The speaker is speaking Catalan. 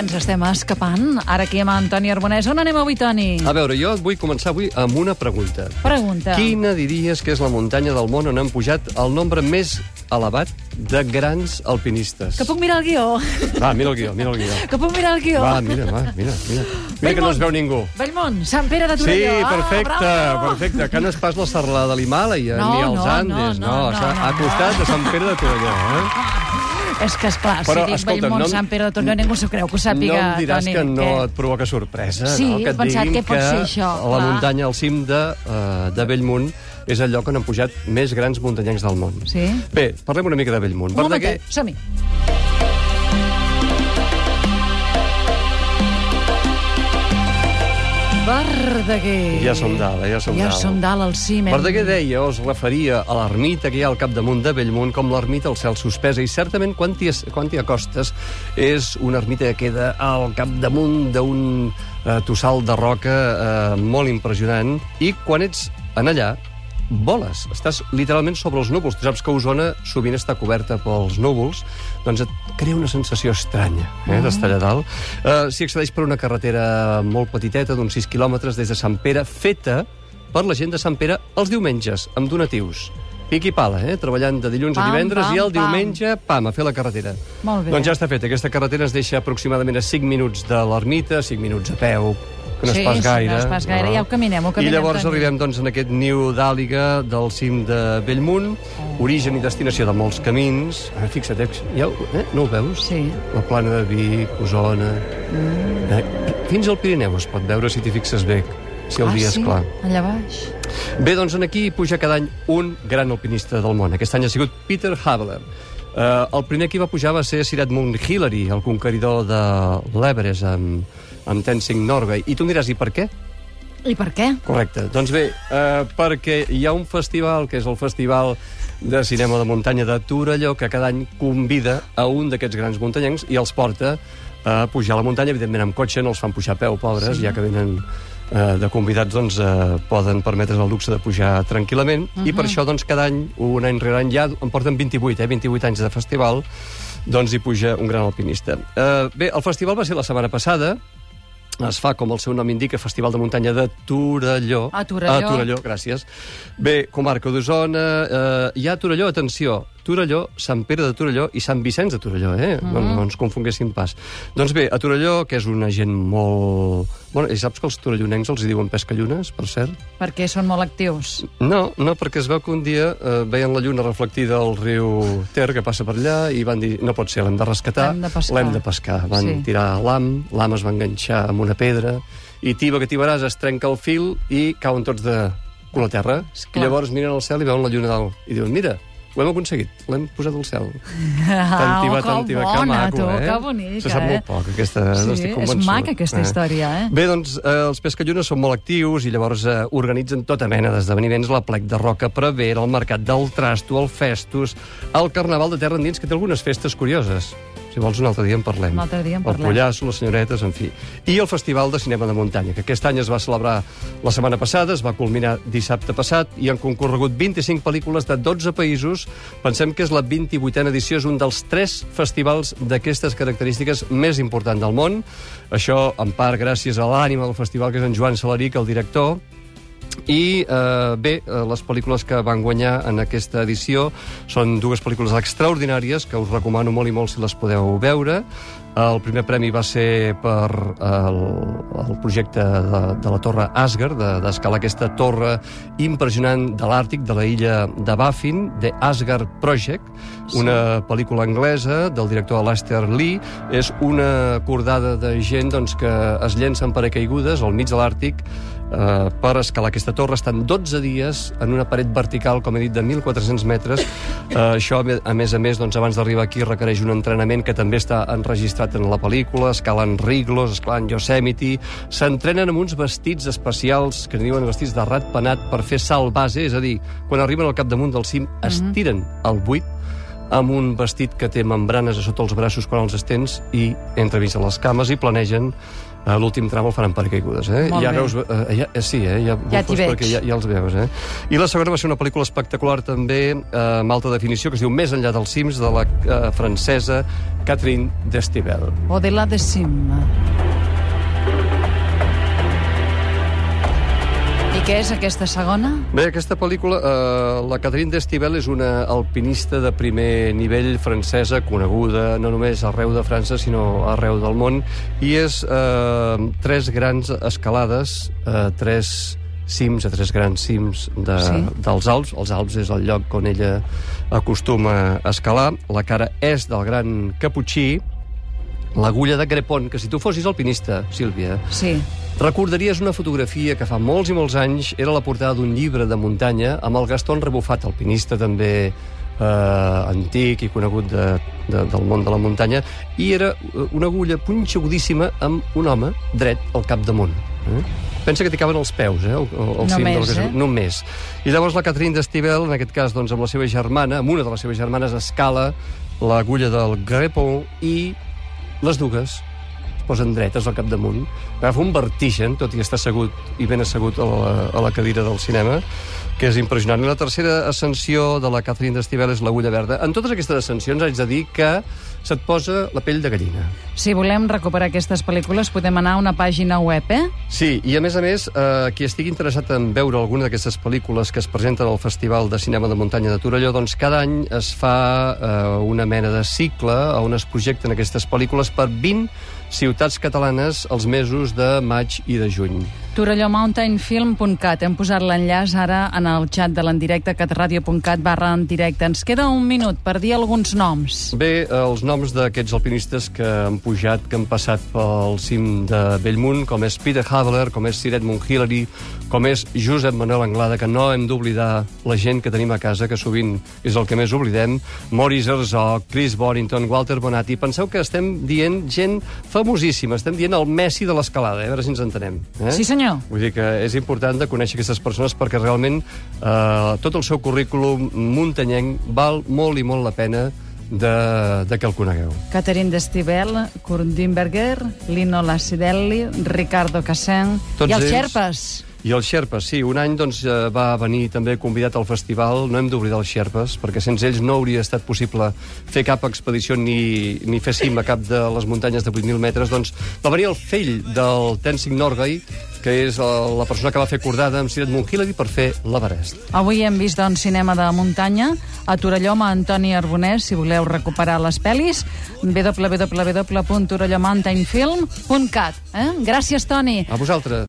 ens estem escapant. Ara aquí amb Antoni Arbonès. On anem avui, Toni? A veure, jo vull començar avui amb una pregunta. Pregunta. Quina diries que és la muntanya del món on han pujat el nombre més elevat de grans alpinistes? Que puc mirar el guió? Va, mira el guió, mira el guió. Que puc mirar el guió? Va, mira, va, mira, mira. Mira que no es veu ningú. Bellmunt, Sant Pere de Sí, Torelló. Ah, perfecte, bravo! perfecte. Que no és pas la serralada de l'Himàlaia, No, ni els no, Andes, no, no, això, no, a no. costat de Sant Pere de Torelló, eh? És que, esclar, Però, si dic escolta, Bellmunt, no Sant Pere de Torelló, ningú s'ho creu, que ho sàpiga, no em diràs Toni. que no Què? et provoca sorpresa, Sí, no? Que he et pensat diguin què pot ser això, la clar. muntanya, al cim de, uh, de Bellmunt, és el lloc on han pujat més grans muntanyencs del món. Sí? Bé, parlem una mica de Bellmunt. Un momentet, som-hi. Verdaguer. Ja som dalt, eh, ja som ja dalt. som dalt al cim. hem- Verdaguer deia, o es referia a l'ermita que hi ha al capdamunt de Bellmunt com l'ermita al cel suspesa, i certament quan t'hi quan acostes és una ermita que queda al capdamunt d'un eh, tossal de roca eh, molt impressionant, i quan ets en allà, voles. Estàs literalment sobre els núvols. Tu saps que Osona sovint està coberta pels núvols, doncs et crea una sensació estranya eh, d'estar allà dalt. Uh, S'hi accedeix per una carretera molt petiteta, d'uns 6 quilòmetres, des de Sant Pere, feta per la gent de Sant Pere els diumenges, amb donatius. Pic i pala, eh? treballant de dilluns Pam, a divendres pam, i el pam. diumenge, pam, a fer la carretera. Molt bé. Doncs ja està fet. Aquesta carretera ens deixa aproximadament a 5 minuts de l'ermita, 5 minuts a peu, que no Sí, és pas sí, gaire. no és pas gaire. Ja ho caminem, ho caminem, I llavors arribem doncs, en aquest niu d'àliga del cim de Bellmunt, Oh. origen i destinació de molts camins. Ah, fixa't, eh? ja, ho- eh? no ho veus? Sí. La plana de Vic, Osona... Mm. Eh? Fins al Pirineu es pot veure si t'hi fixes bé, si el ah, dia sí? és clar. Allà baix. Bé, doncs en aquí puja cada any un gran alpinista del món. Aquest any ha sigut Peter Haveler. Uh, el primer que hi va pujar va ser Sirat Mount Hillary, el conqueridor de l'Everest amb, amb Tenzing Norgay. I tu em diràs, i per què? I per què? Correcte. Doncs bé, uh, perquè hi ha un festival, que és el Festival de Cinema de Muntanya de Torelló, que cada any convida a un d'aquests grans muntanyencs i els porta a pujar a la muntanya, evidentment amb cotxe, no els fan pujar a peu, pobres, sí. ja que venen eh, de convidats, doncs eh, poden permetre's el luxe de pujar tranquil·lament, uh -huh. i per això, doncs, cada any, un any rere any, ja en porten 28, eh, 28 anys de festival, doncs hi puja un gran alpinista. Eh, bé, el festival va ser la setmana passada, es fa, com el seu nom indica, Festival de Muntanya de Torelló. A Torelló. A Torelló, gràcies. Bé, comarca d'Osona, eh, hi ha Torelló, atenció, Torelló, Sant Pere de Torelló i Sant Vicenç de Torelló, eh? Mm. No, no ens confonguéssim pas. Doncs bé, a Torelló, que és una gent molt... Bueno, i saps que els torellonencs els diuen pescallunes, per cert? Perquè són molt actius. No, no, perquè es veu que un dia eh, veien la lluna reflectida al riu Ter, que passa per allà, i van dir, no pot ser, l'hem de rescatar, L'hem de de pescar. Van sí. tirar l'am, l'am es va enganxar amb una pedra, i tiba que tibaràs, es trenca el fil i cauen tots de cul a terra. Esclar. I llavors miren al cel i veuen la lluna dalt. I diuen, mira, ho hem aconseguit, l'hem posat al cel. Ah, tiba, oh, tant que bona, maco, tu, eh? que bonica, Se sap eh? molt poc, aquesta... Sí, n'estic és convençut. maca aquesta història, eh? Bé, doncs, eh, els pescallunes són molt actius i llavors eh, organitzen tota mena d'esdeveniments, la plec de Roca Prevera, el Mercat del Trasto, el Festus, el Carnaval de Terra Endins, que té algunes festes curioses. Si vols, un altre dia en parlem. Un altre dia en El parlem. Pollasso, les senyoretes, en fi. I el Festival de Cinema de Muntanya, que aquest any es va celebrar la setmana passada, es va culminar dissabte passat, i han concorregut 25 pel·lícules de 12 països. Pensem que és la 28a edició, és un dels tres festivals d'aquestes característiques més important del món. Això, en part, gràcies a l'ànima del festival, que és en Joan Salaric, el director, i eh, bé, eh, les pel·lícules que van guanyar en aquesta edició són dues pel·lícules extraordinàries que us recomano molt i molt si les podeu veure. El primer premi va ser per eh, el, el projecte de, de la torre Asgard, de- d'escalar aquesta torre impressionant de l'Àrtic, de la illa de Baffin, The Asgard Project, una pel·lícula anglesa del director Alastair Lee. És una cordada de gent doncs, que es llencen paracaigudes al mig de l'Àrtic eh, per escalar aquesta torre. Estan 12 dies en una paret vertical, com he dit, de 1.400 metres. Eh, això, a més a més, doncs, abans d'arribar aquí requereix un entrenament que també està enregistrat en la pel·lícula. Escalen Riglos, escalen Yosemite... S'entrenen amb uns vestits especials, que en diuen vestits de ratpenat, per fer salt base, és a dir, quan arriben al capdamunt del cim, es tiren al buit amb un vestit que té membranes a sota els braços quan els estens i entremig de les cames i planegen l'últim tram el faran paracaigudes, eh? Molt ja bé. veus... Eh, ja, eh, sí, eh? Ja, Ja t'hi veig. Ja, ja els veus, eh? I la segona va ser una pel·lícula espectacular també, eh, amb alta definició, que es diu Més enllà dels cims, de la eh, francesa Catherine Destivelle. O de la de Sim. Què és aquesta segona? Bé, aquesta pel·lícula, eh, la Catherine Destivelle és una alpinista de primer nivell francesa, coneguda no només arreu de França, sinó arreu del món, i és eh, tres grans escalades, eh, tres cims, a tres grans cims de, Sí. dels Alps. Els Alps és el lloc on ella acostuma a escalar. La cara és del gran caputxí, l'agulla de Grepon, que si tu fossis alpinista, Sílvia, Sí. Recordaries una fotografia que fa molts i molts anys era la portada d'un llibre de muntanya amb el Gaston Rebufat, alpinista també eh, antic i conegut de, de, del món de la muntanya, i era eh, una agulla punxegudíssima amb un home dret al capdamunt. Eh? Pensa que t'hi caben els peus, eh? El, el, cim Només, del que- eh? Només. I llavors la Catherine d'Estivel, en aquest cas doncs, amb la seva germana, amb una de les seves germanes, escala l'agulla del Grepon i les dues es posen dretes al capdamunt. Agafa un vertigen, tot i estar assegut i ben assegut a la, a la cadira del cinema, que és impressionant. I la tercera ascensió de la Catherine d'Estivel és l'agulla verda. En totes aquestes ascensions haig de dir que se't posa la pell de gallina. Si volem recuperar aquestes pel·lícules, podem anar a una pàgina web, eh? Sí, i a més a més, eh, qui estigui interessat en veure alguna d'aquestes pel·lícules que es presenten al Festival de Cinema de Muntanya de Torelló, doncs cada any es fa eh, una mena de cicle on es projecten aquestes pel·lícules per 20 ciutats catalanes els mesos de maig i de juny. torellomountainfilm.cat. Hem posat l'enllaç ara en el xat de l'endirecte catradio.cat barra en directe. Ens queda un minut per dir alguns noms. Bé, els noms d'aquests alpinistes que han pujat, que han passat pel cim de Bellmunt, com és Peter Haveler, com és Sir Edmund Hillary, com és Josep Manuel Anglada, que no hem d'oblidar la gent que tenim a casa, que sovint és el que més oblidem, Maurice Herzog, Chris Borington, Walter Bonatti. Penseu que estem dient gent famosíssima, estem dient el Messi de l'escalada, eh? a veure si ens entenem. Eh? Sí, senyor. Vull dir que és important de conèixer aquestes persones perquè realment eh, tot el seu currículum muntanyenc val molt i molt la pena de, de que el conegueu. Catherine Destivell, Kurt Dimberger, Lino Lacidelli, Ricardo Cassin Tots i els ells- Xerpes. I els Xerpes, sí, un any doncs, eh, va venir també convidat al festival, no hem d'oblidar els Xerpes, perquè sense ells no hauria estat possible fer cap expedició ni, ni fer cim a cap de les muntanyes de 8.000 metres, doncs va venir el fill del Tenzing Norgay, que és la persona que va fer acordada amb Sir Edmund Hillary per fer l'Everest. Avui hem vist doncs, cinema de muntanya a Torelló amb Antoni Arbonès, si voleu recuperar les pel·lis, www.torellomountainfilm.cat. Eh? Gràcies, Toni. A vosaltres.